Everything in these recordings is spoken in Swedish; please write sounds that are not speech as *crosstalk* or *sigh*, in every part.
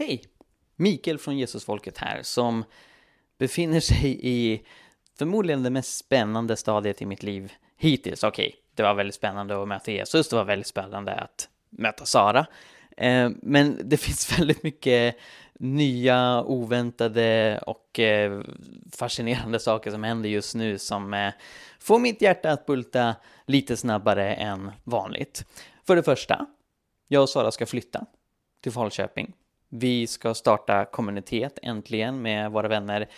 Hej! Mikael från Jesusfolket här som befinner sig i förmodligen det mest spännande stadiet i mitt liv hittills. Okej, okay, det var väldigt spännande att möta Jesus, det var väldigt spännande att möta Sara. Eh, men det *laughs* finns väldigt mycket nya, oväntade och eh, fascinerande saker som händer just nu som eh, får mitt hjärta att bulta lite snabbare än vanligt. För det första, jag och Sara ska flytta till Falköping. Vi ska starta kommunitet äntligen med våra vänner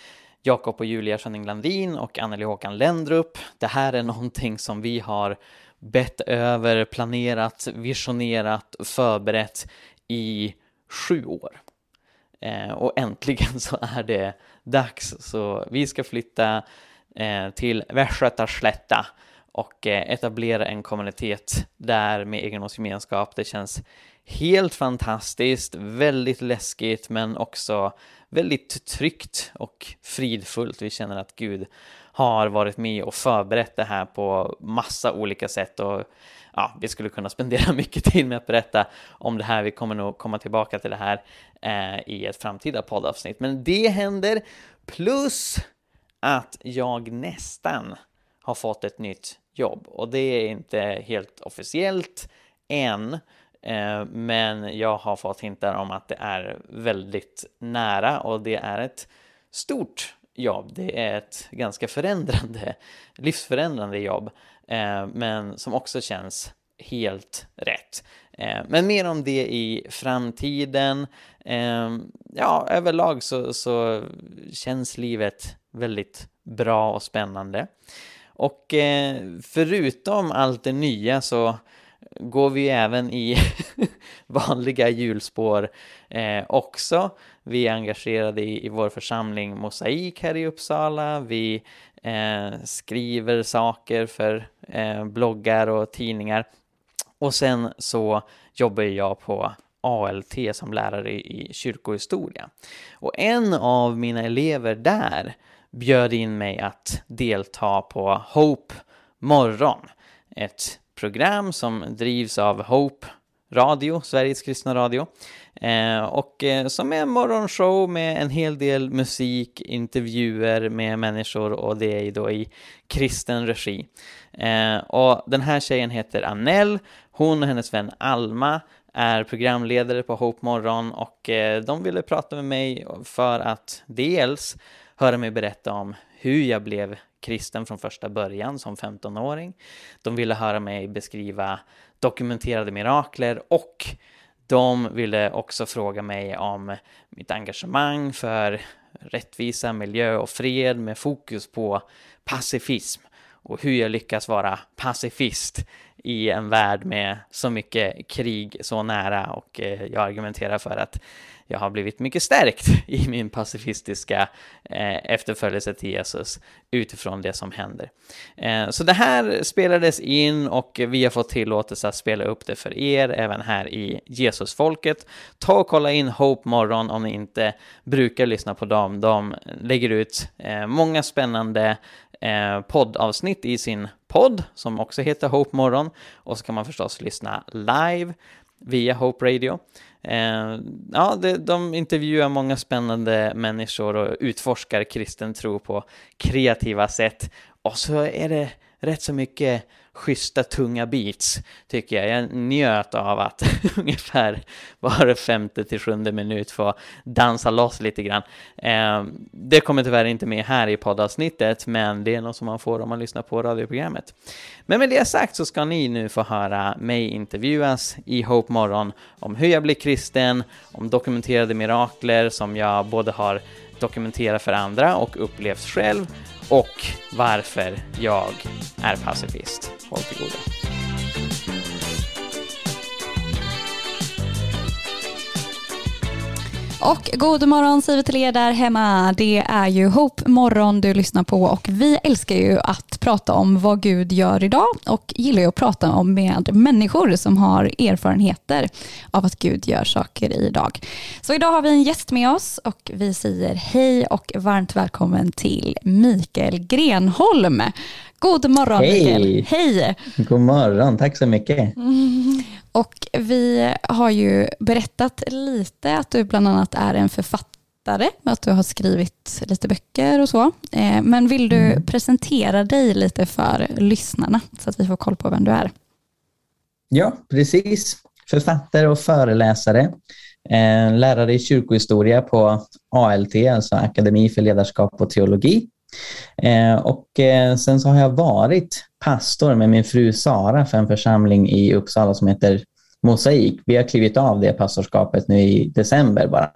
Jakob och Julia Schönning Landin och Anneli Håkan Lendrup. Det här är någonting som vi har bett över, planerat, visionerat, förberett i sju år. Eh, och äntligen så är det dags. Så vi ska flytta eh, till Västgötaslätta och eh, etablera en kommunitet där med egendomsgemenskap. Det känns helt fantastiskt, väldigt läskigt men också väldigt tryggt och fridfullt. Vi känner att Gud har varit med och förberett det här på massa olika sätt och ja, vi skulle kunna spendera *laughs* mycket tid med att berätta om det här. Vi kommer nog komma tillbaka till det här eh, i ett framtida poddavsnitt, men det händer plus att jag nästan har fått ett nytt jobb och det är inte helt officiellt än. Eh, men jag har fått hintar om att det är väldigt nära och det är ett stort jobb. Det är ett ganska förändrande, *laughs* livsförändrande jobb, eh, men som också känns helt rätt. Eh, men mer om det i framtiden. Ja, överlag så, så känns livet väldigt bra och spännande. Och förutom allt det nya så går vi även i *laughs* vanliga hjulspår eh, också. Vi är engagerade i, i vår församling Mosaik här i Uppsala. Vi eh, skriver saker för eh, bloggar och tidningar. Och sen så jobbar jag på ALT som lärare i kyrkohistoria. Och en av mina elever där bjöd in mig att delta på Hope morgon, ett program som drivs av Hope Radio, Sveriges kristna radio. Eh, och eh, som är en morgonshow med en hel del musik, intervjuer med människor och det är då i kristen regi. Eh, och den här tjejen heter Annel, hon och hennes vän Alma är programledare på Hope Morgon och eh, de ville prata med mig för att dels höra mig berätta om hur jag blev kristen från första början som 15-åring. De ville höra mig beskriva dokumenterade mirakler och de ville också fråga mig om mitt engagemang för rättvisa, miljö och fred med fokus på pacifism och hur jag lyckas vara pacifist i en värld med så mycket krig så nära och eh, jag argumenterar för att jag har blivit mycket stärkt i min pacifistiska eh, efterföljelse till Jesus utifrån det som händer. Eh, så det här spelades in och vi har fått tillåtelse att spela upp det för er även här i Jesusfolket. Ta och kolla in Hope Morgon om ni inte brukar lyssna på dem. De lägger ut många spännande eh, poddavsnitt i sin podd som också heter Hope Morgon och så kan man förstås lyssna live via Hope Radio. Eh, ja, det, de intervjuar många spännande människor och utforskar kristen tro på kreativa sätt. Och så är det rätt så mycket schyssta tunga beats, tycker jag. Jag njöt av att *laughs* ungefär var femte till sjunde minut få dansa loss lite grann. Eh, det kommer tyvärr inte med här i poddavsnittet, men det är något som man får om man lyssnar på radioprogrammet. Men med det sagt så ska ni nu få höra mig intervjuas i Hope Morgon om hur jag blir kristen, om dokumenterade mirakler som jag både har dokumenterat för andra och upplevt själv och varför jag är pacifist. Håll till godo. Och god morgon säger vi till er där hemma. Det är ju Hope morgon du lyssnar på och vi älskar ju att prata om vad Gud gör idag och gillar ju att prata om med människor som har erfarenheter av att Gud gör saker idag. Så idag har vi en gäst med oss och vi säger hej och varmt välkommen till Mikael Grenholm. God morgon Hej. Mikael. Hej! God morgon, tack så mycket. Mm. *laughs* Och vi har ju berättat lite att du bland annat är en författare, att du har skrivit lite böcker och så. Eh, men vill du mm. presentera dig lite för lyssnarna så att vi får koll på vem du är? Ja, precis. Författare och föreläsare. Eh, lärare i kyrkohistoria på ALT, alltså Akademi för ledarskap och teologi. Eh, och sen så har jag varit pastor med min fru Sara för en församling i Uppsala som heter Mosaik. Vi har klivit av det pastorskapet nu i december bara.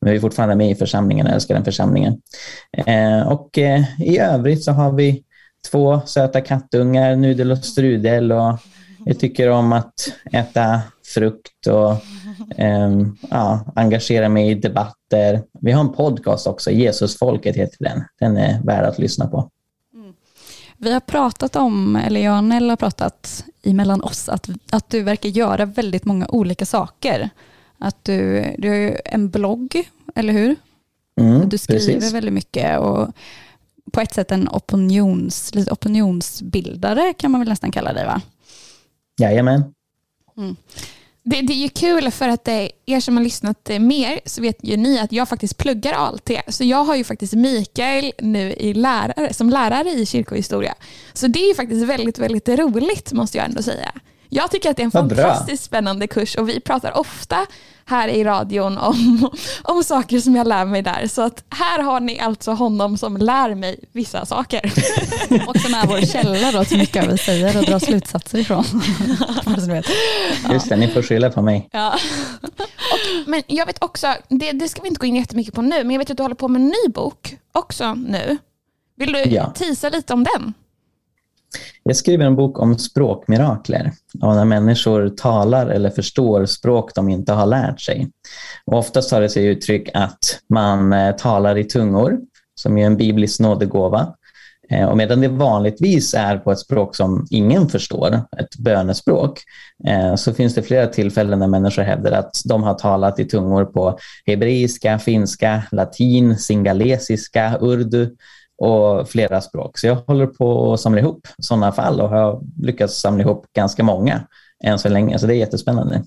Men vi är fortfarande med i församlingen, älskar den församlingen. Eh, och eh, i övrigt så har vi två söta kattungar, Nudel och Strudel och jag tycker om att äta frukt och eh, ja, engagera mig i debatter. Vi har en podcast också, Jesusfolket heter den. Den är värd att lyssna på. Vi har pratat om, eller jag och Nell har pratat emellan oss, att, att du verkar göra väldigt många olika saker. Att du, du har en blogg, eller hur? Mm, du skriver precis. väldigt mycket och på ett sätt en opinions, lite opinionsbildare kan man väl nästan kalla dig va? Jajamän. Mm. Det, det, är ju kul för att det, er som har lyssnat eh, mer så vet ju ni att jag faktiskt pluggar ALT. Så jag har ju faktiskt Mikael nu i lärare, som lärare i kyrkohistoria. Så det är ju faktiskt väldigt, väldigt roligt måste jag ändå säga. Jag tycker att det är en fantastiskt spännande kurs och vi pratar ofta här i radion om, *laughs* om saker som jag lär mig där. Så att här har ni alltså honom som lär mig vissa saker. och som är vår källa då till mycket av vi säger och drar slutsatser ifrån. *laughs* Just det, ni får skylla på mig. Ja. *laughs* Och, men jag vet också, det, det ska vi inte gå in jättemycket på nu, men jag vet att du håller på med en ny bok också nu. Vill du ja. tisa lite om den? Jag skriver en bok om språkmirakler, och när människor talar eller förstår språk de inte har lärt sig. Och oftast tar det sig uttryck att man eh, talar i tungor, som är en biblisk nådegåva. Eh, och medan det vanligtvis är på ett språk som ingen förstår, ett bönespråk, eh, så finns det flera tillfällen när människor hävdar att de har talat i tungor på hebreiska, finska, latin, singalesiska, urdu och flera språk. Så jag håller på att samla ihop sådana fall och har lyckats samla ihop ganska många än så länge, så det är jättespännande.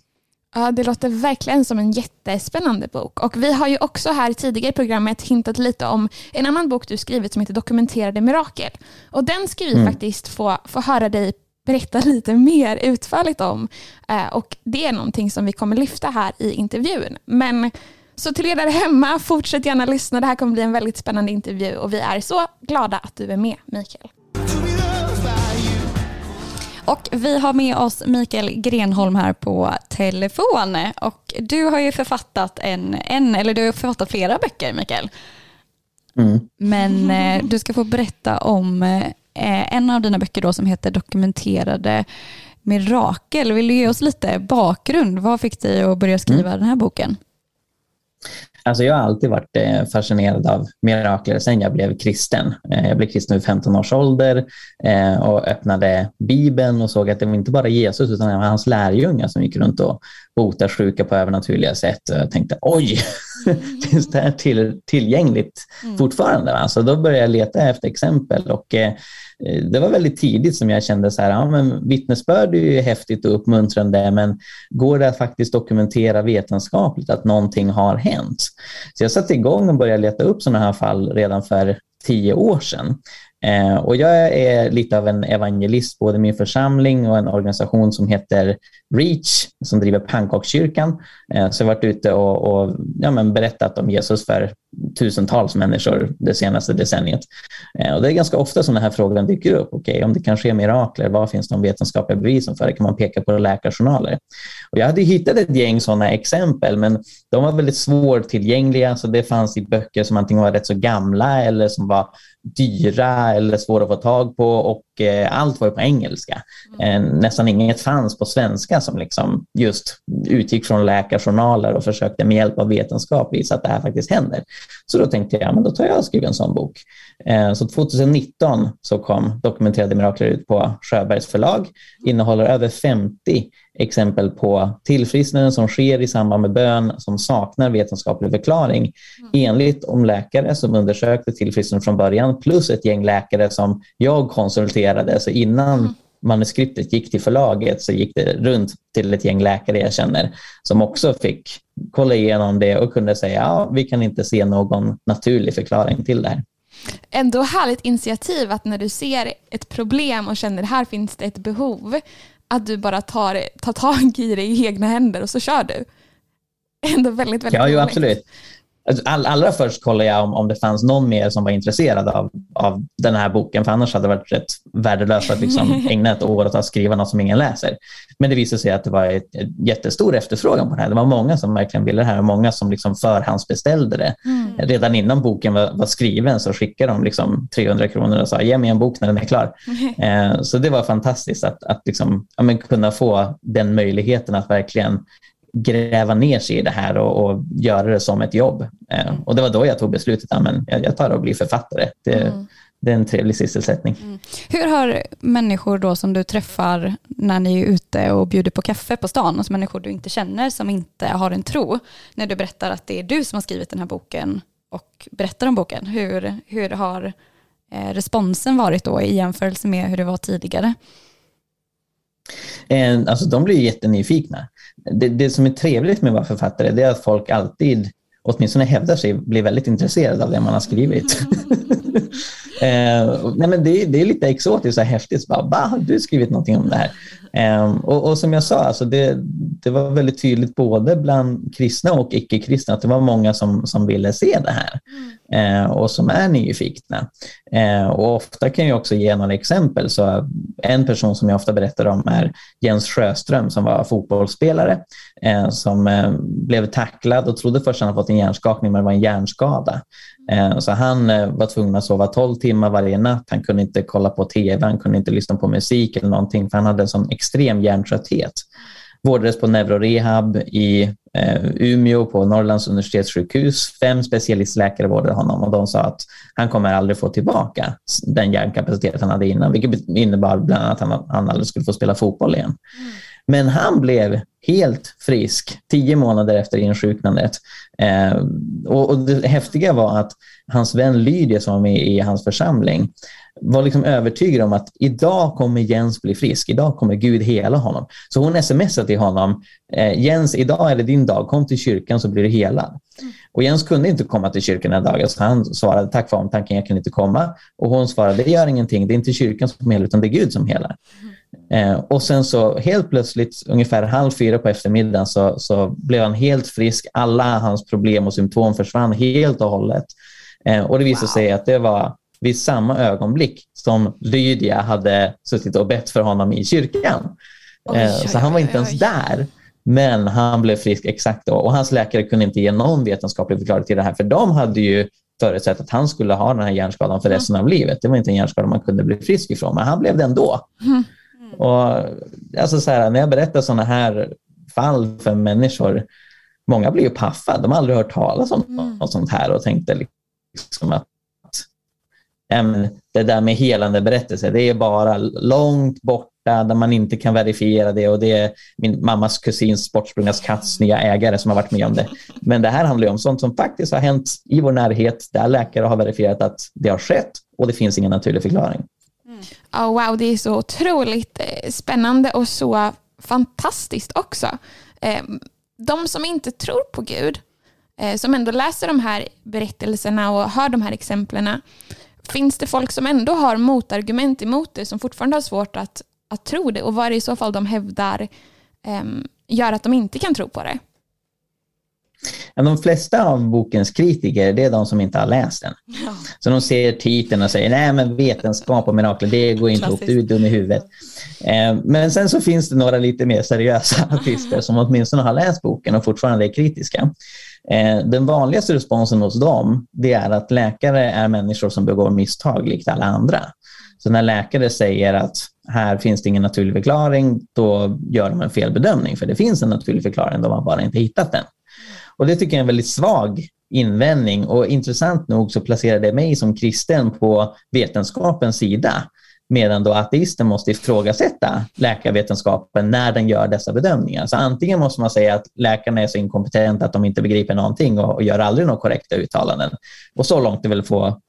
Ja, det låter verkligen som en jättespännande bok. Och vi har ju också här tidigare i programmet hintat lite om en annan bok du skrivit som heter Dokumenterade mirakel. Och den ska vi mm. faktiskt få, få höra dig berätta *laughs* lite mer utförligt om. Eh, och det är någonting som vi kommer lyfta här i intervjun. Men så till er där hemma, fortsätt gärna lyssna. Det här kommer bli en väldigt spännande intervju och vi är så glada att du är med, Mikael. Och vi har med oss Mikael Grenholm här på telefon. Och du har ju författat en, en eller du har författat flera böcker, Mikael. Mm. Men *laughs* eh, du ska få berätta om eh, en av dina böcker då som heter Dokumenterade mirakel. Vill du ge oss lite bakgrund? Vad fick dig att börja skriva mm. den här boken? Alltså jag har alltid varit eh, fascinerad av mirakler sedan jag blev kristen. Eh, jag blev kristen vid 15 års ålder eh, och öppnade Bibeln och såg att det var inte bara Jesus utan var hans lärjungar som gick runt och botade sjuka på övernaturliga sätt. Jag tänkte oj, *laughs* finns det här till, tillgängligt mm. fortfarande? Så då började jag leta efter exempel och Eh, det var väldigt tidigt som jag kände så här, ja, men vittnesbörd är ju häftigt och uppmuntrande, men går det att faktiskt dokumentera vetenskapligt att någonting har hänt? Så jag satte igång och började leta upp sådana här fall redan för tio år sedan. Eh, och jag är lite av en evangelist, både i min församling och en organisation som heter Reach, som driver pannkakskyrkan. Eh, så jag har varit ute och, och ja, men berättat om Jesus för tusentals människor det senaste decenniet. Eh, och det är ganska ofta som den här frågan dyker upp. okay, om det kan ske mirakler, vad finns de vetenskapliga bevisen för det? Kan man peka på läkarjournaler? Och jag hade hittat ett gäng sådana exempel, men de var väldigt svårtillgängliga, så det fanns i böcker som antingen var rätt så gamla eller som var dyra eller svåra att få tag på och eh, allt var på engelska. Eh, nästan inget fanns på svenska som liksom just utgick från läkarjournaler och försökte med hjälp av vetenskap visa att det här faktiskt händer. Så då tänkte jag, men då tar jag och skriver en sån bok. Eh, så 2019 så kom Dokumenterade mirakler ut på Sjöbergs förlag, innehåller över 50 exempel på tillfrisknanden som sker i samband med bön som saknar vetenskaplig förklaring mm. enligt om läkare som undersökte tillfrisknanden från början plus ett gäng läkare som jag konsulterade. Så innan mm. manuskriptet gick till förlaget så gick det runt till ett gäng läkare jag känner som också fick kolla igenom det och kunde säga ja, vi kan inte se någon naturlig förklaring till det här. Ändå härligt initiativ att när du ser ett problem och känner här finns det ett behov, att du bara tar, tar tag i det i egna händer och så kör du. Ändå väldigt, väldigt Ja, jo, absolut. Alltså, all, allra först kollade jag om, om det fanns någon mer som var intresserad av, av den här boken, för annars hade det varit rätt värdelöst att liksom *laughs* ägna ett år åt att skriva något som ingen läser. Men det visade sig att det var ett, ett jättestor efterfrågan på det här. Det var många som verkligen ville det här och många som liksom förhandsbeställde det. Mm. Redan innan boken var, var, skriven så skickade de liksom 300 kronor och sa ge mig en bok när den är klar. Mm. *laughs* Eh, så det var fantastiskt att, att liksom, ja, kunna få den möjligheten att verkligen gräva ner sig i det här och, och göra det som ett jobb. Eh, mm. och det var då jag tog beslutet att jag, jag tar och blir författare. Det, mm. det är en trevlig sysselsättning. Mm. Hur har människor då som du träffar när ni är ute och bjuder på kaffe på stan, alltså människor du inte känner som inte har en tro, när du berättar att det är du som har skrivit den här boken och berättar om boken, hur, hur har eh, responsen varit då i jämförelse med hur det var tidigare? Eh, alltså, de blir jättenyfikna. Det, det som är trevligt med att vara författare det är att folk alltid, åtminstone hävdar sig, blir väldigt intresserade av det man har skrivit. *laughs* eh, nej, men det, det, är lite exotiskt och häftigt. Bara, bah, har du skrivit någonting om det här? Eh, och, och, som jag sa, alltså det, det var väldigt tydligt både bland kristna och icke-kristna att det var många som, som ville se det här eh, och som är nyfikna. Eh, och ofta kan jag också ge några exempel. Så en person som jag ofta berättar om är Jens Sjöström som var fotbollsspelare eh, som blev tacklad och trodde först att han fått en hjärnskakning men det var en hjärnskada. Eh, så han eh, var tvungen att sova 12 timmar varje natt. Han kunde inte kolla på tv, han kunde inte lyssna på musik eller någonting för han hade en sån extrem hjärntrötthet. Vårdades på neurorehab i eh, Umeå på Norrlands universitetssjukhus. Fem specialistläkare vårdade honom och de sa att han kommer aldrig få tillbaka den hjärnkapacitet han hade innan, vilket innebar bland annat att han, han aldrig skulle få spela fotboll igen. Mm. Men han blev helt frisk tio månader efter insjuknandet. Eh, och, och, det häftiga var att hans vän Lydia som var med i hans församling var liksom övertygad om att idag kommer Jens bli frisk. Idag kommer Gud hela honom. Så hon smsade till honom. Eh, Jens, idag är det din dag. Kom till kyrkan så blir du helad. Mm. Och Jens kunde inte komma till kyrkan den dagen, så han svarade tack för omtanken, jag kan inte komma. Och hon svarade, det gör ingenting, det är inte kyrkan som helar, utan det är Gud som helar. Mm. Eh, och sen så helt plötsligt, ungefär halv fyra på eftermiddagen, så, så blev han helt frisk. Alla hans problem och symptom försvann helt och hållet. Eh, och det visade wow. sig att det var vid samma ögonblick som Lydia hade suttit och bett för honom i kyrkan. Oj, eh, så han var inte ens där. Men han blev frisk exakt då och hans läkare kunde inte ge någon vetenskaplig förklaring till det här för de hade ju förutsatt att han skulle ha den här hjärnskadan för resten av livet. Det var inte en hjärnskada man kunde bli frisk ifrån, men han blev det ändå. Mm. *laughs* Och, alltså så här, när jag berättar sådana här fall för människor, många blir ju paffa. De har aldrig hört talas om mm. något sånt här och tänkte liksom att det där med helande berättelser, det är bara långt borta där man inte kan verifiera det och det är min mammas kusins bortsprungna katts nya ägare som har varit med om det. Men det här handlar om sånt som faktiskt har hänt i vår närhet där läkare har verifierat att det har skett och det finns ingen naturlig förklaring. Oh, wow, det är så otroligt eh, spännande och så fantastiskt också. De som inte tror på Gud, eh, som ändå läser de här berättelserna och hör de här exemplen, finns det folk som ändå har motargument emot det, som fortfarande har svårt att, att tro det? Och vad är det i så fall de hävdar gör att de inte kan tro på det? De flesta av bokens kritiker det är de som inte har läst den. Ja. Så de ser titeln och säger nej men vetenskap och mirakler, det går inte ihop, du är dum i huvudet. Eh, men sen så finns det några lite mer seriösa *laughs* artister som åtminstone har läst boken och fortfarande är kritiska. Eh, den vanligaste responsen hos dem det är att läkare är människor som begår misstag likt alla andra. Så när läkare säger att här finns det ingen naturlig förklaring, då gör de en felbedömning. För det finns en naturlig förklaring, de har bara inte hittat den. Och Det tycker jag är en väldigt svag invändning och intressant nog så placerar det mig som kristen på vetenskapens sida. Medan då ateister måste ifrågasätta läkarvetenskapen när den gör dessa bedömningar. Så antingen måste man säga att läkarna är så inkompetenta att de inte begriper någonting och, och gör aldrig några korrekta uttalanden. Och så långt är väl få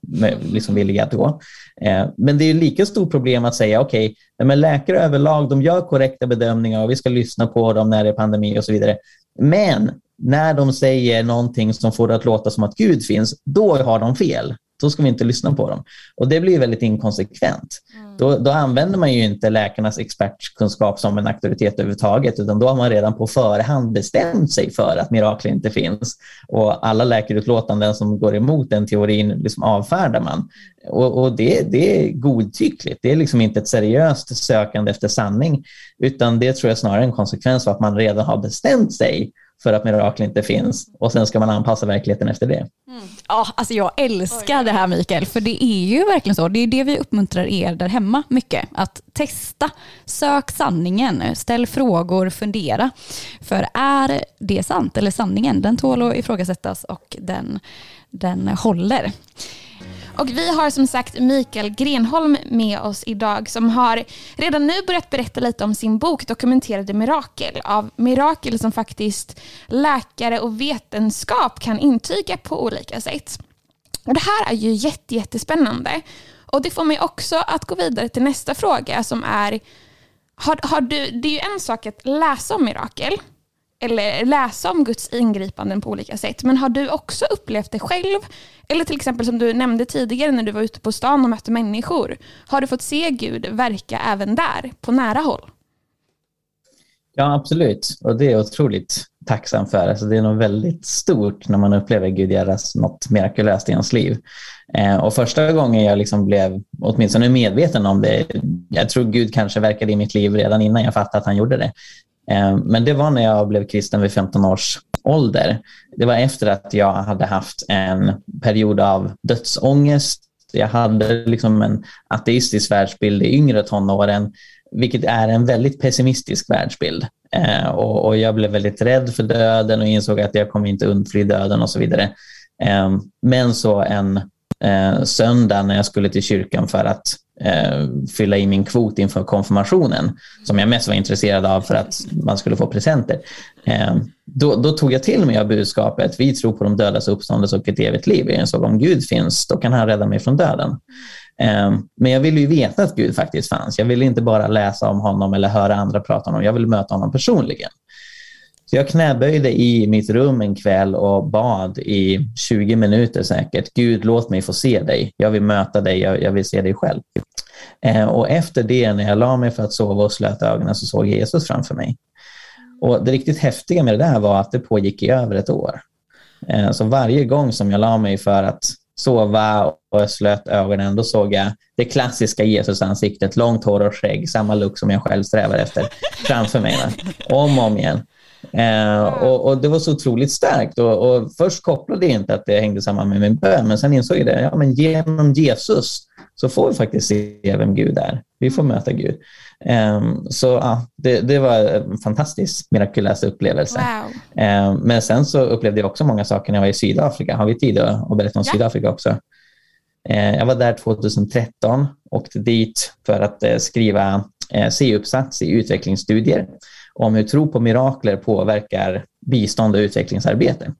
liksom villiga att gå. Eh, men det är lika stort problem att säga okej, okay, läkare överlag de gör korrekta bedömningar och vi ska lyssna på dem när det är pandemi och så vidare. Men när de säger någonting som får det att låta som att Gud finns, då har de fel då ska vi inte lyssna på dem. Och Det blir väldigt inkonsekvent. Mm. Då, då, använder man ju inte läkarnas expertkunskap som en auktoritet överhuvudtaget, utan då har man redan på förhand bestämt sig för att mirakler inte finns. Och alla läkarutlåtanden som går emot den teorin liksom avfärdar man. Och, och det, det, är godtyckligt. Det är liksom inte ett seriöst sökande efter sanning, utan det tror jag snarare är en konsekvens av att man redan har bestämt sig för att mirakel inte finns och sen ska man anpassa verkligheten efter det. Mm. Ja, alltså jag älskar det här Mikael, för det är ju verkligen så. Det är det vi uppmuntrar er där hemma mycket. Att testa, sök sanningen, ställ frågor, fundera. För är det sant, eller sanningen, den tål att ifrågasättas och den, den håller. Och vi har som sagt Mikael Grenholm med oss idag som har redan nu börjat berätta lite om sin bok Dokumenterade mirakel av mirakel som faktiskt läkare och vetenskap kan intyga på olika sätt. Och Det här är ju jätte, jättespännande. Och det får mig också att gå vidare till nästa fråga som är har, har du, det är ju en sak att läsa om mirakel eller läsa om Guds ingripanden på olika sätt. Men har du också upplevt det själv? Eller till exempel som du nämnde tidigare när du var ute på stan och mötte människor. Har du fått se Gud verka även där, på nära håll? Ja, absolut. Och det är jag otroligt tacksam för. Alltså, det är nog väldigt stort när man upplever Gud göra något mirakulöst i ens liv. Eh, och första gången jag liksom blev åtminstone medveten om det, jag tror Gud kanske verkade i mitt liv redan innan jag fattade att han gjorde det. Eh, men det var när jag blev kristen vid 15 års ålder. Det var efter att jag hade haft en period av dödsångest. Jag hade liksom en ateistisk världsbild i yngre tonåren, vilket är en väldigt pessimistisk världsbild. Eh, och, jag blev väldigt rädd för döden och insåg att jag kommer inte undfly döden och så vidare. Eh, men så en söndag när jag skulle till kyrkan för att Eh, fylla i min kvot inför konfirmationen, som jag mest var intresserad av för att man skulle få presenter. Eh, då, då, tog jag till mig av budskapet, vi tror på de dödas uppståndelse och ett evigt liv. Jag insåg om Gud finns, då kan han rädda mig från döden. Eh, men jag ville ju veta att Gud faktiskt fanns. Jag ville inte bara läsa om honom eller höra andra prata om honom. Jag ville möta honom personligen. Så jag knäböjde i mitt rum en kväll och bad i 20 minuter säkert. Gud, låt mig få se dig. Jag vill möta dig. Jag, jag vill se dig själv. Eh, och efter det, när jag la mig för att sova och slöt ögonen, så såg jag Jesus framför mig. Och det riktigt häftiga med det där var att det pågick i över ett år. Eh, så varje gång som jag la mig för att sova och jag slöt ögonen, då såg jag det klassiska Jesusansiktet, långt hår och skägg, samma look som jag själv strävar efter, framför mig. Om och om igen. Eh, och, och, Det var så otroligt starkt. Och, och, Först kopplade jag inte att det hängde samman med min bön, men sen insåg jag det. Ja, men genom Jesus så får vi faktiskt se vem Gud är. Vi får möta Gud. Um, så ja, det, det, var en fantastisk mirakulös upplevelse. Wow. Um, men sen så upplevde jag också många saker när jag var i Sydafrika. Har vi tid att, berätta om ja. Sydafrika också? Uh, jag var där 2013, åkte dit för att uh, skriva uh, C-uppsats i utvecklingsstudier om hur tro på mirakler påverkar bistånd och utvecklingsarbete.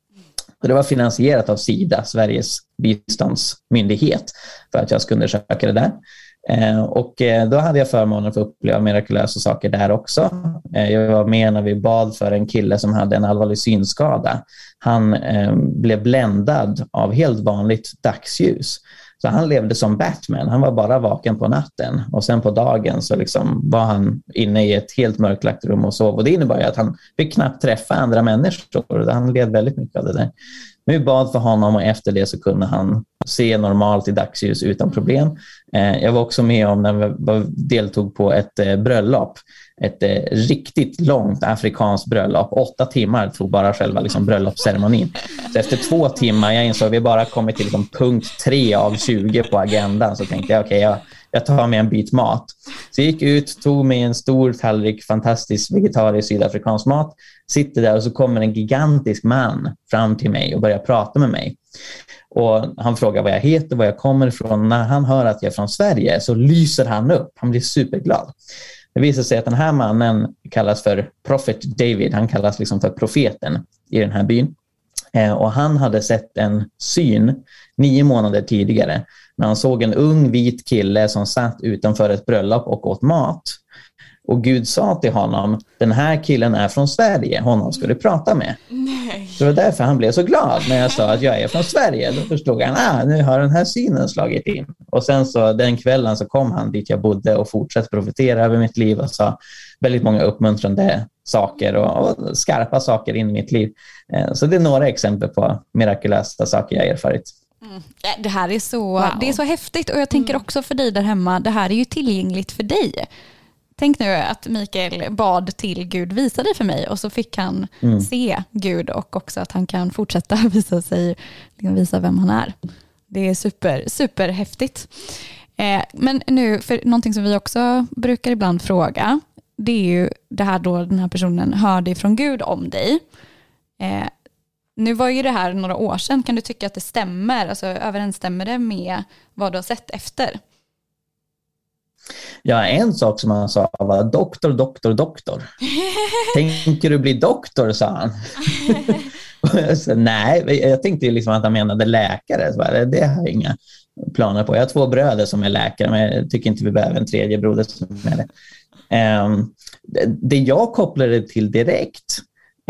Och det var finansierat av Sida, Sveriges biståndsmyndighet, för att jag skulle undersöka det där. Eh, och eh, då hade jag förmånen att få uppleva mirakulösa saker där också. Eh, jag var med när vi bad för en kille som hade en allvarlig synskada. Han blev bländad av helt vanligt dagsljus. Så han levde som Batman. Han var bara vaken på natten och sen på dagen så liksom var han inne i ett helt mörklagt rum och sov. Och det innebar att han fick knappt träffa andra människor. Han led väldigt mycket av det där. Men vi bad för honom och efter det så kunde han se normalt i dagsljus utan problem. Eh, jag var också med om när vi deltog på ett eh, bröllop. Ett eh, riktigt långt afrikanskt bröllop. Åtta timmar tog bara själva liksom, bröllopsceremonin. Så efter två timmar, jag insåg att vi bara kommit till liksom, punkt tre av 20 på agendan, så tänkte jag okej, okay, jag, jag tar med en bit mat. Så jag gick ut, tog mig en stor tallrik fantastisk vegetarisk sydafrikansk mat, sitter där och så kommer en gigantisk man fram till mig och börjar prata med mig. Och han frågar vad jag heter, var jag kommer ifrån. När han hör att jag är från Sverige så lyser han upp. Han blir superglad. Det visar sig att den här mannen kallas för Prophet David. Han kallas liksom för profeten i den här byn. Eh, och han hade sett en syn nio månader tidigare när han såg en ung vit kille som satt utanför ett bröllop och åt mat. Och Gud sa till honom, den här killen är från Sverige, honom ska du prata med. Nej. Så det var därför han blev så glad när jag sa att jag är från Sverige. Då förstod han, ah, nu har den här synen slagit in. Och sen så den kvällen så kom han dit jag bodde och fortsatte profetera över mitt liv och sa väldigt många uppmuntrande saker och, och skarpa saker in i mitt liv. Eh, så det är några exempel på mirakulösa saker jag erfarit. Mm. Det här är så, wow. det är så häftigt och jag tänker mm. också för dig där hemma, det här är ju tillgängligt för dig. Tänk nu att Mikael bad till Gud, visa dig för mig och så fick han mm. se Gud och också att han kan fortsätta *laughs* visa sig, liksom visa vem han är. Det är super, superhäftigt. Eh, men nu, för någonting som vi också brukar ibland fråga, det är ju det här då den här personen hörde ifrån Gud om dig. Eh, nu var ju det här några år sedan, kan du tycka att det stämmer? Alltså överensstämmer det med vad du har sett efter? Ja, en sak som han sa var doktor, doktor, doktor. *laughs* Tänker du bli doktor, sa han. *laughs* så, nej, jag tänkte liksom att han menade läkare. Så det har jag inga planer på. Jag har två bröder som är läkare, men jag tycker inte vi behöver en tredje broder som är det. Um, det jag kopplade till direkt,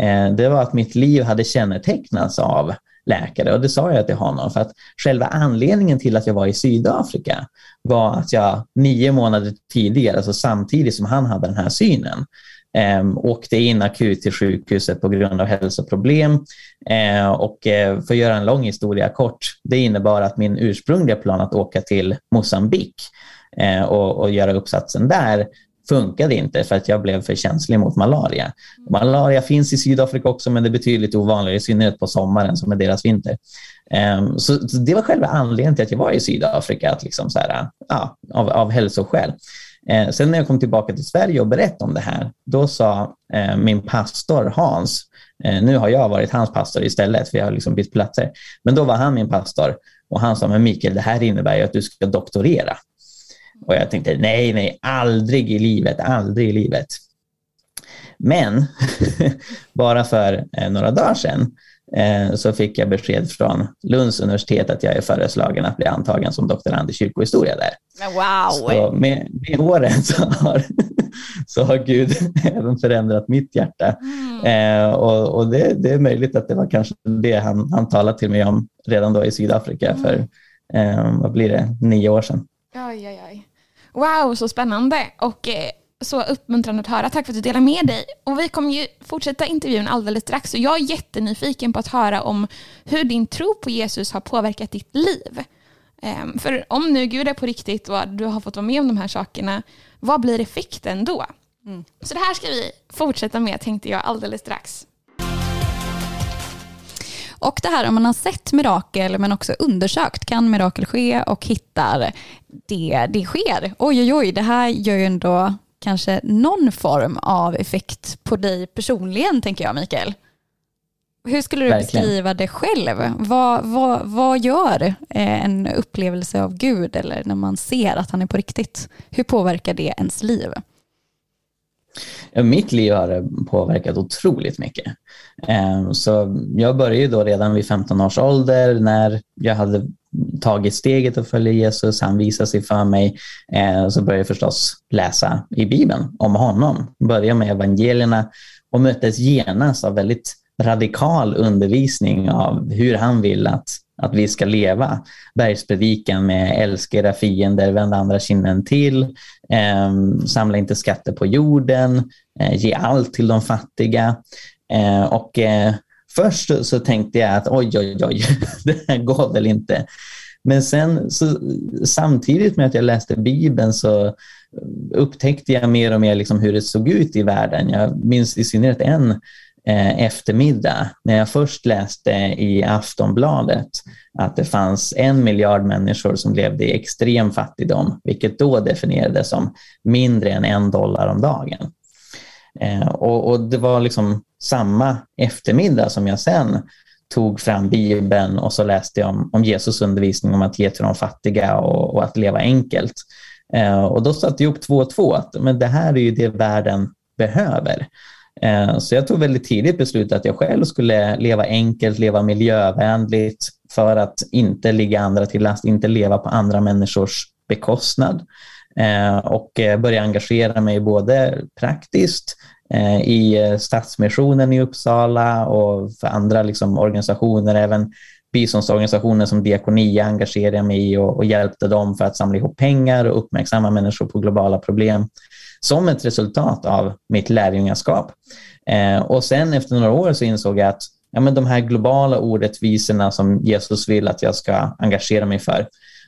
uh, det var att mitt liv hade kännetecknats av läkare och det sa jag till honom för att själva anledningen till att jag var i Sydafrika var att jag nio månader tidigare, alltså samtidigt som han hade den här synen, eh, åkte in akut till sjukhuset på grund av hälsoproblem. Eh, och eh, för att göra en lång historia kort, det innebar att min ursprungliga plan att åka till Mosambik eh, och, och göra uppsatsen där funkade inte för att jag blev för känslig mot malaria. Malaria finns i Sydafrika också men det är betydligt ovanligare, i synnerhet på sommaren som är deras vinter. Um, så, så, det var själva anledningen till att jag var i Sydafrika, att liksom så här, ja, av, av hälsoskäl. Ehm, sen när jag kom tillbaka till Sverige och berättade om det här, då sa ehm, min pastor Hans, nu har jag varit hans pastor istället, för jag har liksom bytt platser, men då var han min pastor och han sa, men Mikael, det här innebär ju att du ska doktorera. Och jag tänkte nej, nej, aldrig i livet, aldrig i livet. Men *laughs* bara för eh, några dagar sedan eh, så fick jag besked från Lunds universitet att jag är föreslagen att bli antagen som doktorand i kyrkohistoria där. Wow! Så med, med åren så har, *laughs* så har Gud *laughs* även förändrat mitt hjärta. Mm. Eh, och, och det, det, är möjligt att det var kanske det han, han talade till mig om redan då i Sydafrika mm. för, eh, vad blir det, nio år sedan. Oj, oj, oj. Wow, så spännande och eh, så uppmuntrande att höra. Tack för att du delar med dig. Och vi kommer ju fortsätta intervjun alldeles strax. Så jag är jättenyfiken på att höra om hur din tro på Jesus har påverkat ditt liv. Um, för om nu Gud är på riktigt och du har fått vara med om de här sakerna, vad blir effekten då? Mm. Så det här ska vi fortsätta med tänkte jag alldeles strax. Och det här om man har sett mirakel men också undersökt, kan mirakel ske och hittar det, det sker. Oj, oj, oj, det här gör ju ändå kanske någon form av effekt på dig personligen, tänker jag, Mikael. Hur skulle du Verkligen. beskriva det själv? Vad, vad, vad gör eh, en upplevelse av Gud eller när man ser att han är på riktigt? Hur påverkar det ens liv? Eh, mitt liv har påverkat otroligt mycket. Ehm, så jag började då redan vid 15 års ålder när jag hade tagit steget att följa Jesus, han visade sig för mig, ehm, så började jag förstås läsa i Bibeln om honom. Började med evangelierna och möttes genast av väldigt radikal undervisning av hur han vill att, att vi ska leva. Bergspredikan med älska era fiender, vänd andra kinden till, eh, samla inte skatter på jorden, eh, ge allt till de fattiga. Eh, och eh, först så tänkte jag att oj, oj, oj, *laughs* det här går väl inte. Men sen så, samtidigt med att jag läste Bibeln så upptäckte jag mer och mer liksom hur det såg ut i världen. Jag minns i synnerhet en eh, eftermiddag när jag först läste i Aftonbladet att det fanns en miljard människor som levde i extrem fattigdom, vilket då definierades som mindre än en dollar om dagen. Eh, och, och, det var liksom samma eftermiddag som jag sen tog fram Bibeln och så läste jag om, om Jesus undervisning om att ge till de fattiga och, och att leva enkelt. Eh, och då satte jag ihop två och två, att men det här är ju det världen behöver. Eh, så jag tog väldigt tidigt beslutet att jag själv skulle leva enkelt, leva miljövänligt för att inte ligga andra till last, inte leva på andra människors bekostnad. Eh, och eh, börja engagera mig både praktiskt i Stadsmissionen i Uppsala och för andra liksom organisationer, även biståndsorganisationer som Diakonia engagerade jag mig i och, och hjälpte dem för att samla ihop pengar och uppmärksamma människor på globala problem som ett resultat av mitt lärjungaskap. Eh, och sen efter några år så insåg jag att ja, men de här globala orättvisorna som Jesus vill att jag ska engagera mig för,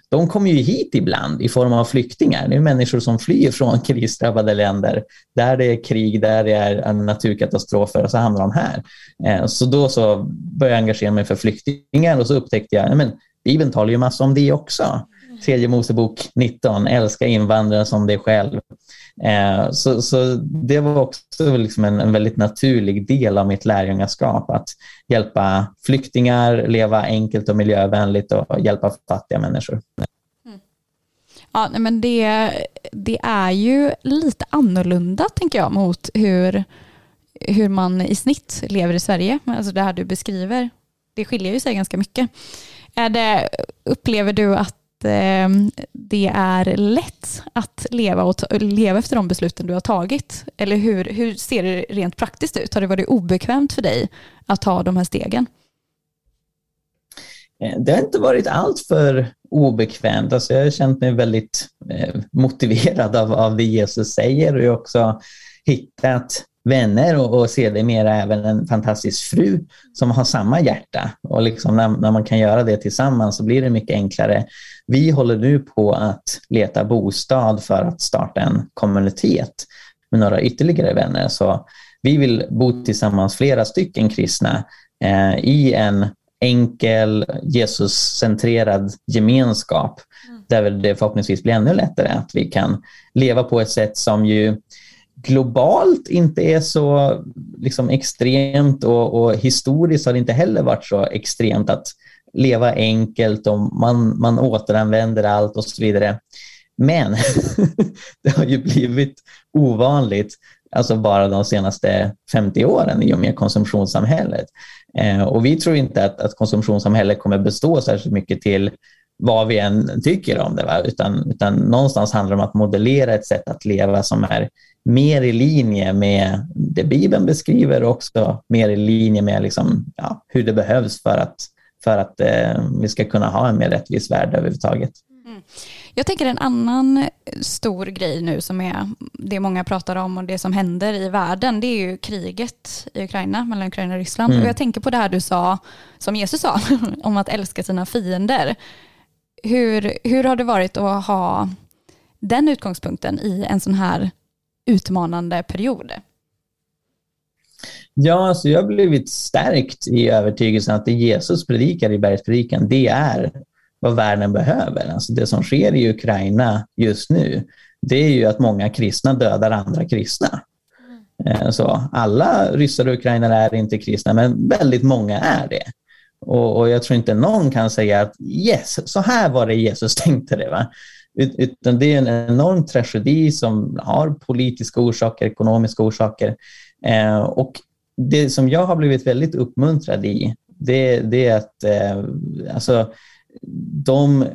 de kommer ju hit ibland i form av flyktingar. Det är människor som flyr från *laughs* krisdrabbade länder där det är krig, där det är naturkatastrofer och så hamnar de här. Eh, så då så började jag engagera mig för flyktingar och så upptäckte jag att Bibeln talar ju massa om det också. Tredje Mosebok 19, älska invandrare som dig själv. Eh, så, så det var också liksom en, en, väldigt naturlig del av mitt lärjungaskap, att hjälpa flyktingar, leva enkelt och miljövänligt och hjälpa fattiga människor. Mm. Ja, men det, det är ju lite annorlunda, tänker jag, mot hur, hur man i snitt lever i Sverige. Alltså det här du beskriver, det skiljer ju sig ganska mycket. Är det, upplever du att eh, det är lätt att leva, och ta, leva efter de besluten du har tagit? Eller hur, hur ser det rent praktiskt ut? Har det varit obekvämt för dig att ta de här stegen? Eh, det har inte varit alltför obekvämt. Alltså jag har känt mig väldigt eh, motiverad av, av det Jesus säger och jag har också hittat vänner och, och sedermera även en fantastisk fru som har samma hjärta. Och liksom när, när man kan göra det tillsammans så blir det mycket enklare. Vi håller nu på att leta bostad för att starta en kommunitet med några ytterligare vänner. Så vi vill bo tillsammans, flera stycken kristna, eh, i en enkel Jesus-centrerad gemenskap mm. där det förhoppningsvis blir ännu lättare att vi kan leva på ett sätt som ju globalt inte är så liksom extremt och, och, historiskt har det inte heller varit så extremt att leva enkelt och man, man återanvänder allt och så vidare. Men *laughs* det har ju blivit ovanligt, alltså bara de senaste 50 åren i och med konsumtionssamhället. Eh, och vi tror inte att, att konsumtionssamhället kommer bestå särskilt mycket till vad vi än tycker om det, va? Utan, utan någonstans handlar det om att modellera ett sätt att leva som är mer i linje med det Bibeln beskriver och också mer i linje med liksom, ja, hur det behövs för att, för att eh, vi ska kunna ha en mer rättvis värld överhuvudtaget. Mm. Jag tänker en annan stor grej nu som är det många pratar om och det som händer i världen, det är ju kriget i Ukraina, mellan Ukraina och Ryssland. Mm. Och jag tänker på det här du sa, som Jesus sa, *laughs* om att älska sina fiender. Hur, hur har det varit att ha den utgångspunkten i en sån här utmanande period? Ja, alltså jag har blivit stärkt i övertygelsen att det Jesus predikar i bergspredikan, det är vad världen behöver. Alltså det som sker i Ukraina just nu, det är ju att många kristna dödar andra kristna. Eh, så alla ryssar och ukrainare är inte kristna, men väldigt många är det. Och, och, jag tror inte någon kan säga att yes, så här var det Jesus tänkte det. Va? Utan det är en enorm tragedi som har politiska orsaker, ekonomiska orsaker. Eh, och det som jag har blivit väldigt uppmuntrad i, det, det är att eh, alltså, de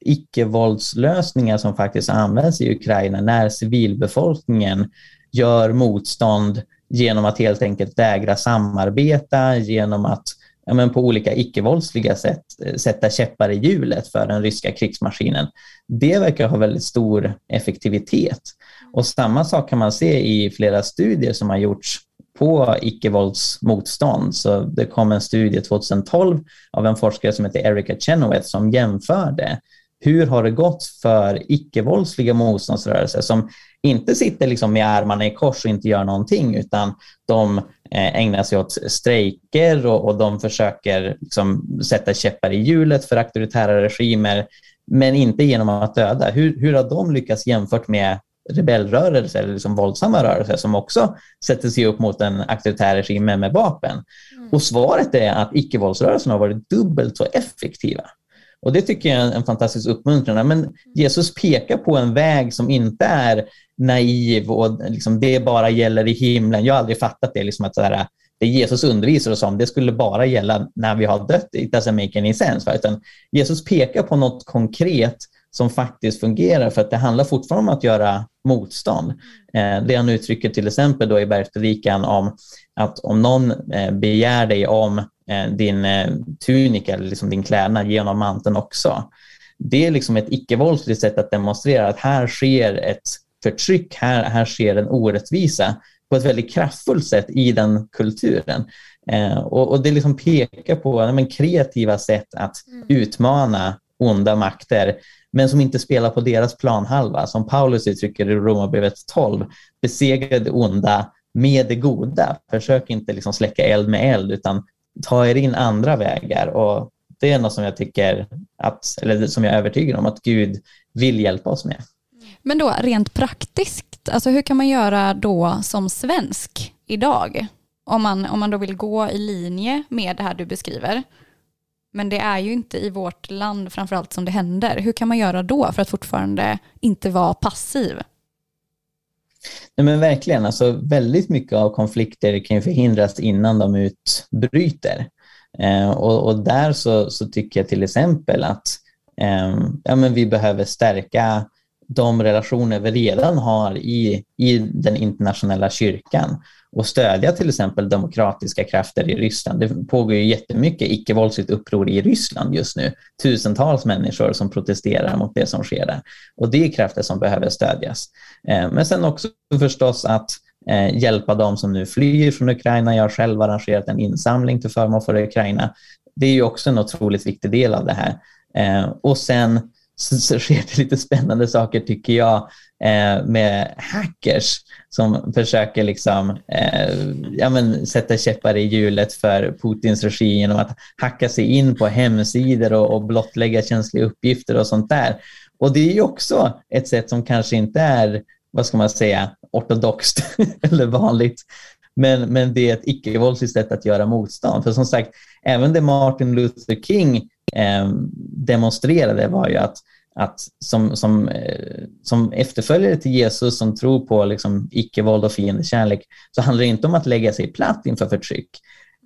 icke-våldslösningar som faktiskt används i Ukraina när civilbefolkningen gör motstånd genom att helt enkelt vägra samarbeta, genom att ja, men på olika icke-våldsliga sätt eh, sätta käppar i hjulet för den ryska krigsmaskinen. Det verkar ha väldigt stor effektivitet. Och samma sak kan man se i flera studier som har gjorts på icke-våldsmotstånd. Så det kom en studie 2012 av en forskare som heter Erika Chenoweth som jämförde hur har det gått för icke-våldsliga motståndsrörelser som inte sitter liksom med armarna i kors och inte gör någonting utan de eh, ägnar sig åt strejker och, och de försöker liksom sätta käppar i hjulet för auktoritära regimer men inte genom att döda. Hur, hur har de lyckats jämfört med rebellrörelser eller liksom våldsamma rörelser som också sätter sig upp mot en auktoritär regim med vapen? Mm. Och svaret är att icke-våldsrörelserna har varit dubbelt så effektiva. Och Det tycker jag är en fantastisk uppmuntran. Men Jesus pekar på en väg som inte är naiv och liksom det bara gäller i himlen. Jag har aldrig fattat det, liksom att så här, det Jesus undervisar oss om, det skulle bara gälla när vi har dött. It doesn't make any sense. Utan Jesus pekar på något konkret som faktiskt fungerar för att det handlar fortfarande om att göra motstånd. Eh, det han uttrycker till exempel då i bergspredikan om att om någon eh, begär dig om eh, din tunika eller liksom din klädnad, ge honom manteln också. Det är liksom ett icke-våldsligt sätt att demonstrera att här sker ett förtryck, här, här sker en orättvisa på ett väldigt kraftfullt sätt i den kulturen. Eh, och, och, det liksom pekar på men, kreativa sätt att mm. utmana onda makter men som inte spelar på deras planhalva. Som Paulus uttrycker i Romarbrevet 12, besegra det onda med det goda. Försök inte liksom släcka eld med eld utan ta er in andra vägar. Och det är något som jag tycker att, eller som jag är övertygad om att Gud vill hjälpa oss med. Men då rent praktiskt, alltså hur kan man göra då som svensk idag? Om man, om man då vill gå i linje med det här du beskriver. Men det är ju inte i vårt land framförallt som det händer. Hur kan man göra då för att fortfarande inte vara passiv? Nej, men verkligen, alltså, väldigt mycket av konflikter kan ju förhindras innan de utbryter. Eh, och, och, där så, så, tycker jag till exempel att eh, ja, men vi behöver stärka de relationer vi redan har i, i den internationella kyrkan och stödja till exempel demokratiska krafter i Ryssland. Det pågår ju jättemycket icke-våldsligt uppror i Ryssland just nu. Tusentals människor som protesterar mot det som sker där. Och det är krafter som behöver stödjas. Eh, men sen också förstås att eh, hjälpa de som nu flyr från Ukraina. Jag har själv arrangerat en insamling till förmån för Ukraina. Det är ju också en otroligt viktig del av det här. Eh, och sen så, så sker det lite spännande saker tycker jag eh, med hackers som försöker liksom, eh, ja, men, sätta käppar i hjulet för Putins regim genom att hacka sig in på hemsidor och, och blottlägga känsliga uppgifter och sånt där. Och det är ju också ett sätt som kanske inte är, vad ska man säga, ortodoxt *laughs* eller vanligt. Men, men det är ett icke-våldsligt sätt att göra motstånd. För som sagt, även det Martin Luther King eh, demonstrerade var ju att, att som, som, eh, som efterföljare till Jesus som tror på liksom icke-våld och fiendekärlek så handlar det inte om att lägga sig platt inför förtryck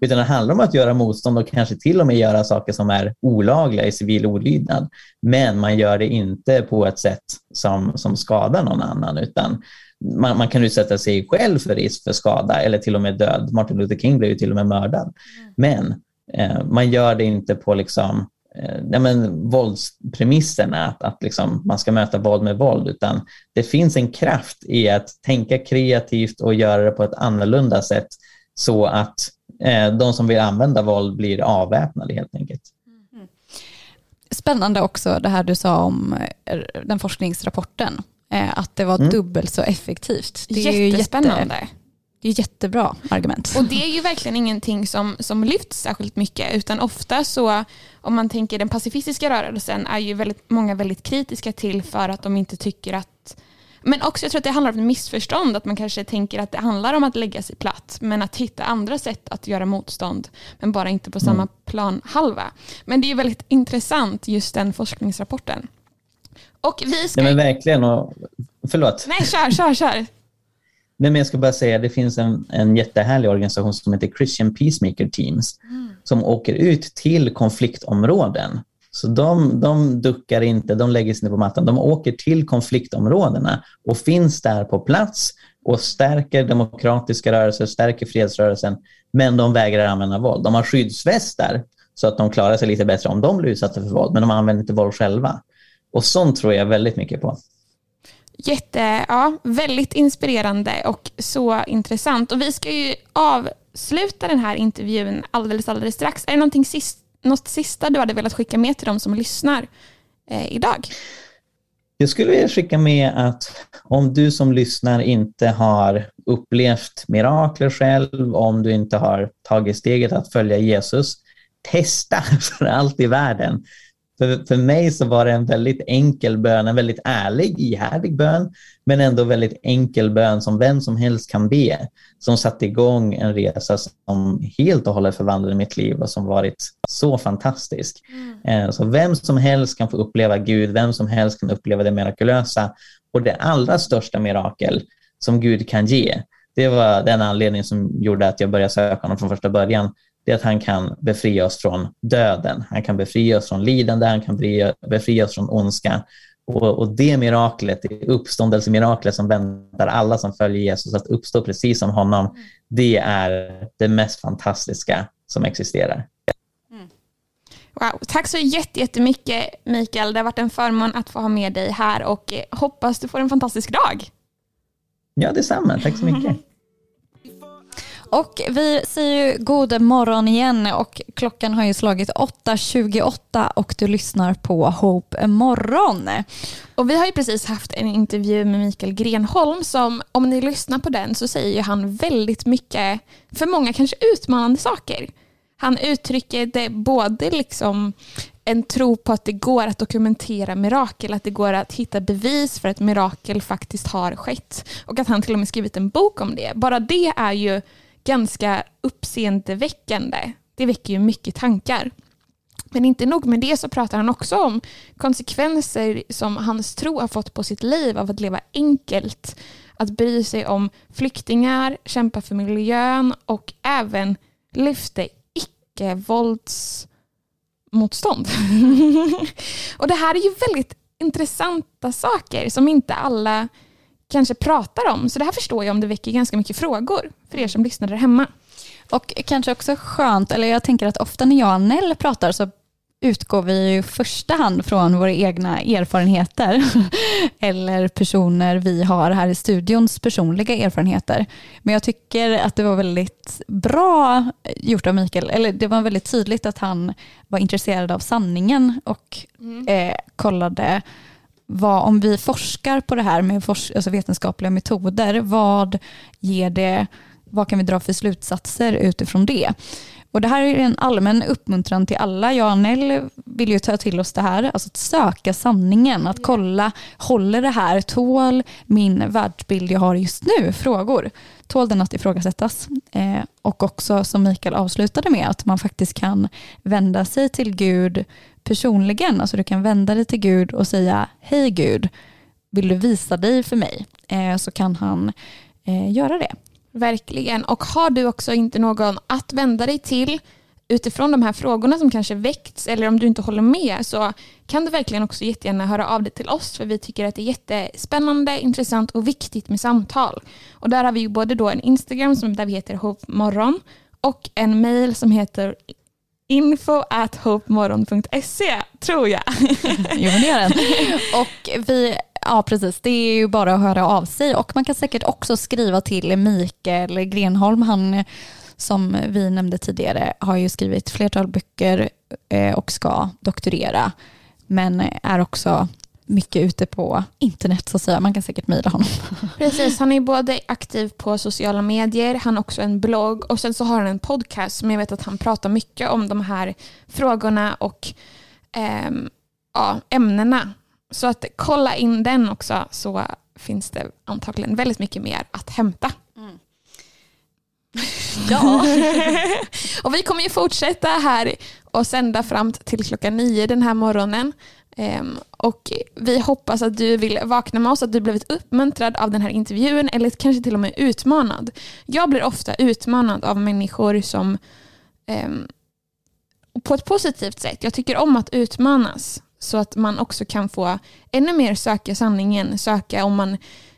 utan det handlar om att göra motstånd och kanske till och med göra saker som är olagliga i civil olydnad. Men man gör det inte på ett sätt som, som skadar någon annan utan man, man, kan utsätta sig själv för risk för skada eller till och med död. Martin Luther King blev ju till och med mördad. Mm. Men man gör det inte på liksom eh, ja, men, våldspremisserna, att, att liksom, man ska möta våld med våld, utan det finns en kraft i att tänka kreativt och göra det på ett annorlunda sätt så att eh, de som vill använda våld blir avväpnade helt enkelt. Mm. Spännande också det här du sa om eh, den forskningsrapporten, eh, att det var mm. dubbelt så effektivt. Det är Jättespännande. Jätte, det är jättebra argument. Och det är ju verkligen ingenting som, som lyfts särskilt mycket utan ofta så om man tänker den pacifistiska rörelsen är ju väldigt, många väldigt kritiska till för att de inte tycker att men också jag tror att det handlar om ett missförstånd, att man kanske tänker att det handlar om att lägga sig platt, men att hitta andra sätt att göra motstånd, men bara inte på samma mm. planhalva. Men det är väldigt intressant, just den forskningsrapporten. Och vi ska... Ja, men verkligen. Och, förlåt. Nej, kör, kör, kör. Nej, men jag ska bara säga att det finns en, en jättehärlig organisation som heter Christian Peacemaker Teams mm. som åker ut till konfliktområden. Så de, de duckar inte, de lägger sig ner på mattan. De åker till konfliktområdena och finns där på plats och stärker demokratiska rörelser, stärker fredsrörelsen, men de vägrar använda våld. De har skyddsvästar så att de klarar sig lite bättre om de blir utsatta för våld, men de använder inte våld själva. Och sånt tror jag väldigt mycket på. Jätte, ja, väldigt inspirerande och så intressant. Och vi ska ju avsluta den här intervjun alldeles, alldeles strax. Är det någonting sist, något sista du hade velat skicka med till de som lyssnar eh, idag? Jag skulle vilja skicka med att om du som lyssnar inte har upplevt mirakler själv, om du inte har tagit steget att följa Jesus, testa *laughs* för allt i världen för, för mig så var det en väldigt enkel bön, en väldigt ärlig, ihärdig bön, men ändå väldigt enkel bön som vem som helst kan be, som satte igång en resa som helt och hållet förvandlade mitt liv och som varit så fantastisk. Mm. Så vem som helst kan få uppleva Gud, vem som helst kan uppleva det mirakulösa och det allra största mirakel som Gud kan ge, det var den anledningen som gjorde att jag började söka honom från första början det är att han kan befria oss från döden. Han kan befria oss från lidande, han kan befria oss från ondska. Och, och det miraklet, det uppståndelsemiraklet som väntar alla som följer Jesus att uppstå precis som honom, det är det mest fantastiska som existerar. Mm. Wow, tack så jättemycket Mikael. Det har varit en förmån att få ha med dig här och hoppas du får en fantastisk dag. Ja, detsamma. Tack så mycket. *laughs* Och vi säger ju god morgon igen och klockan har ju slagit 8.28 och du lyssnar på Hope morgon. Och vi har ju precis haft en intervju med Mikael Grenholm som om ni lyssnar på den så säger han väldigt mycket, för många kanske utmanande saker. Han uttrycker det både liksom en tro på att det går att dokumentera mirakel, att det går att hitta bevis för att mirakel faktiskt har skett. Och att han till och med skrivit en bok om det. Bara det är ju ganska uppseendeväckande. Det väcker ju mycket tankar. Men inte nog med det så pratar han också om konsekvenser som hans tro har fått på sitt liv av att leva enkelt, att bry sig om flyktingar, kämpa för miljön och även lyfte icke-våldsmotstånd. *laughs* och det här är ju väldigt intressanta saker som inte alla kanske pratar om. Så det här förstår jag om det väcker ganska mycket frågor för er som lyssnar där hemma. Och kanske också skönt, eller jag tänker att ofta när jag och Nell pratar så utgår vi i första hand från våra egna erfarenheter *laughs* eller personer vi har här i studions personliga erfarenheter. Men jag tycker att det var väldigt bra gjort av Mikael, eller det var väldigt tydligt att han var intresserad av sanningen och mm. eh, kollade vad, om vi forskar på det här med alltså vetenskapliga metoder, vad ger det, vad kan vi dra för slutsatser utifrån det? Och det här är en allmän uppmuntran till alla. Jag och Nell vill ju ta till oss det här, alltså att söka sanningen, att kolla, håller det här, tål min världsbild jag har just nu? Frågor. Tål den att ifrågasättas? Eh, och också som Mikael avslutade med, att man faktiskt kan vända sig till Gud personligen. Alltså du kan vända dig till Gud och säga, hej Gud, vill du visa dig för mig? Eh, så kan han eh, göra det. Verkligen. Och har du också inte någon att vända dig till utifrån de här frågorna som kanske väckts eller om du inte håller med så kan du verkligen också jättegärna höra av dig till oss för vi tycker att det är jättespännande, intressant och viktigt med samtal. Och där har vi ju både då en Instagram som där vi heter Hope Morgon och en mail som heter info at hopemorgon.se tror jag. *laughs* jo men det gör den. *laughs* Och vi Ja precis, det är ju bara att höra av sig och man kan säkert också skriva till Mikael Grenholm. Han som vi nämnde tidigare har ju skrivit flertal böcker eh, och ska doktorera men är också mycket ute på internet så att säga. Man kan säkert mejla honom. *laughs* Precis, han är både aktiv på sociala medier, han har också en blogg och sen så har han en podcast som jag vet att han pratar mycket om de här frågorna och eh, ja, ämnena. Så att kolla in den också så finns det antagligen väldigt mycket mer att hämta. Mm. *laughs* Ja. *laughs* och vi kommer ju fortsätta här och sända fram till klockan nio den här morgonen. Um, och vi hoppas att du vill vakna med oss, att du blivit uppmuntrad av den här intervjun eller kanske till och med utmanad. Jag blir ofta utmanad av människor som um, på ett positivt sätt. Jag tycker om att utmanas så att man också kan få ännu mer söka sanningen, söka om man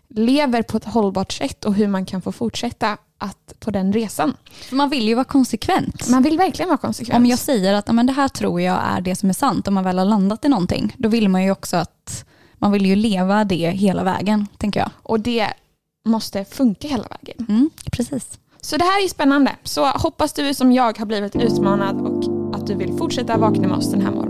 lever på ett hållbart sätt och hur man kan få fortsätta att på den resan. Man vill ju vara konsekvent. Man vill verkligen vara konsekvent. Om jag säger att men det här tror jag är det som är sant, om man väl har landat i någonting, då vill man ju också att man vill ju leva det hela vägen, tänker jag. Och det måste funka hela vägen. Mm, precis. Så det här är spännande. Så hoppas du som jag har blivit utmanad och att du vill fortsätta vakna med oss den här morgonen.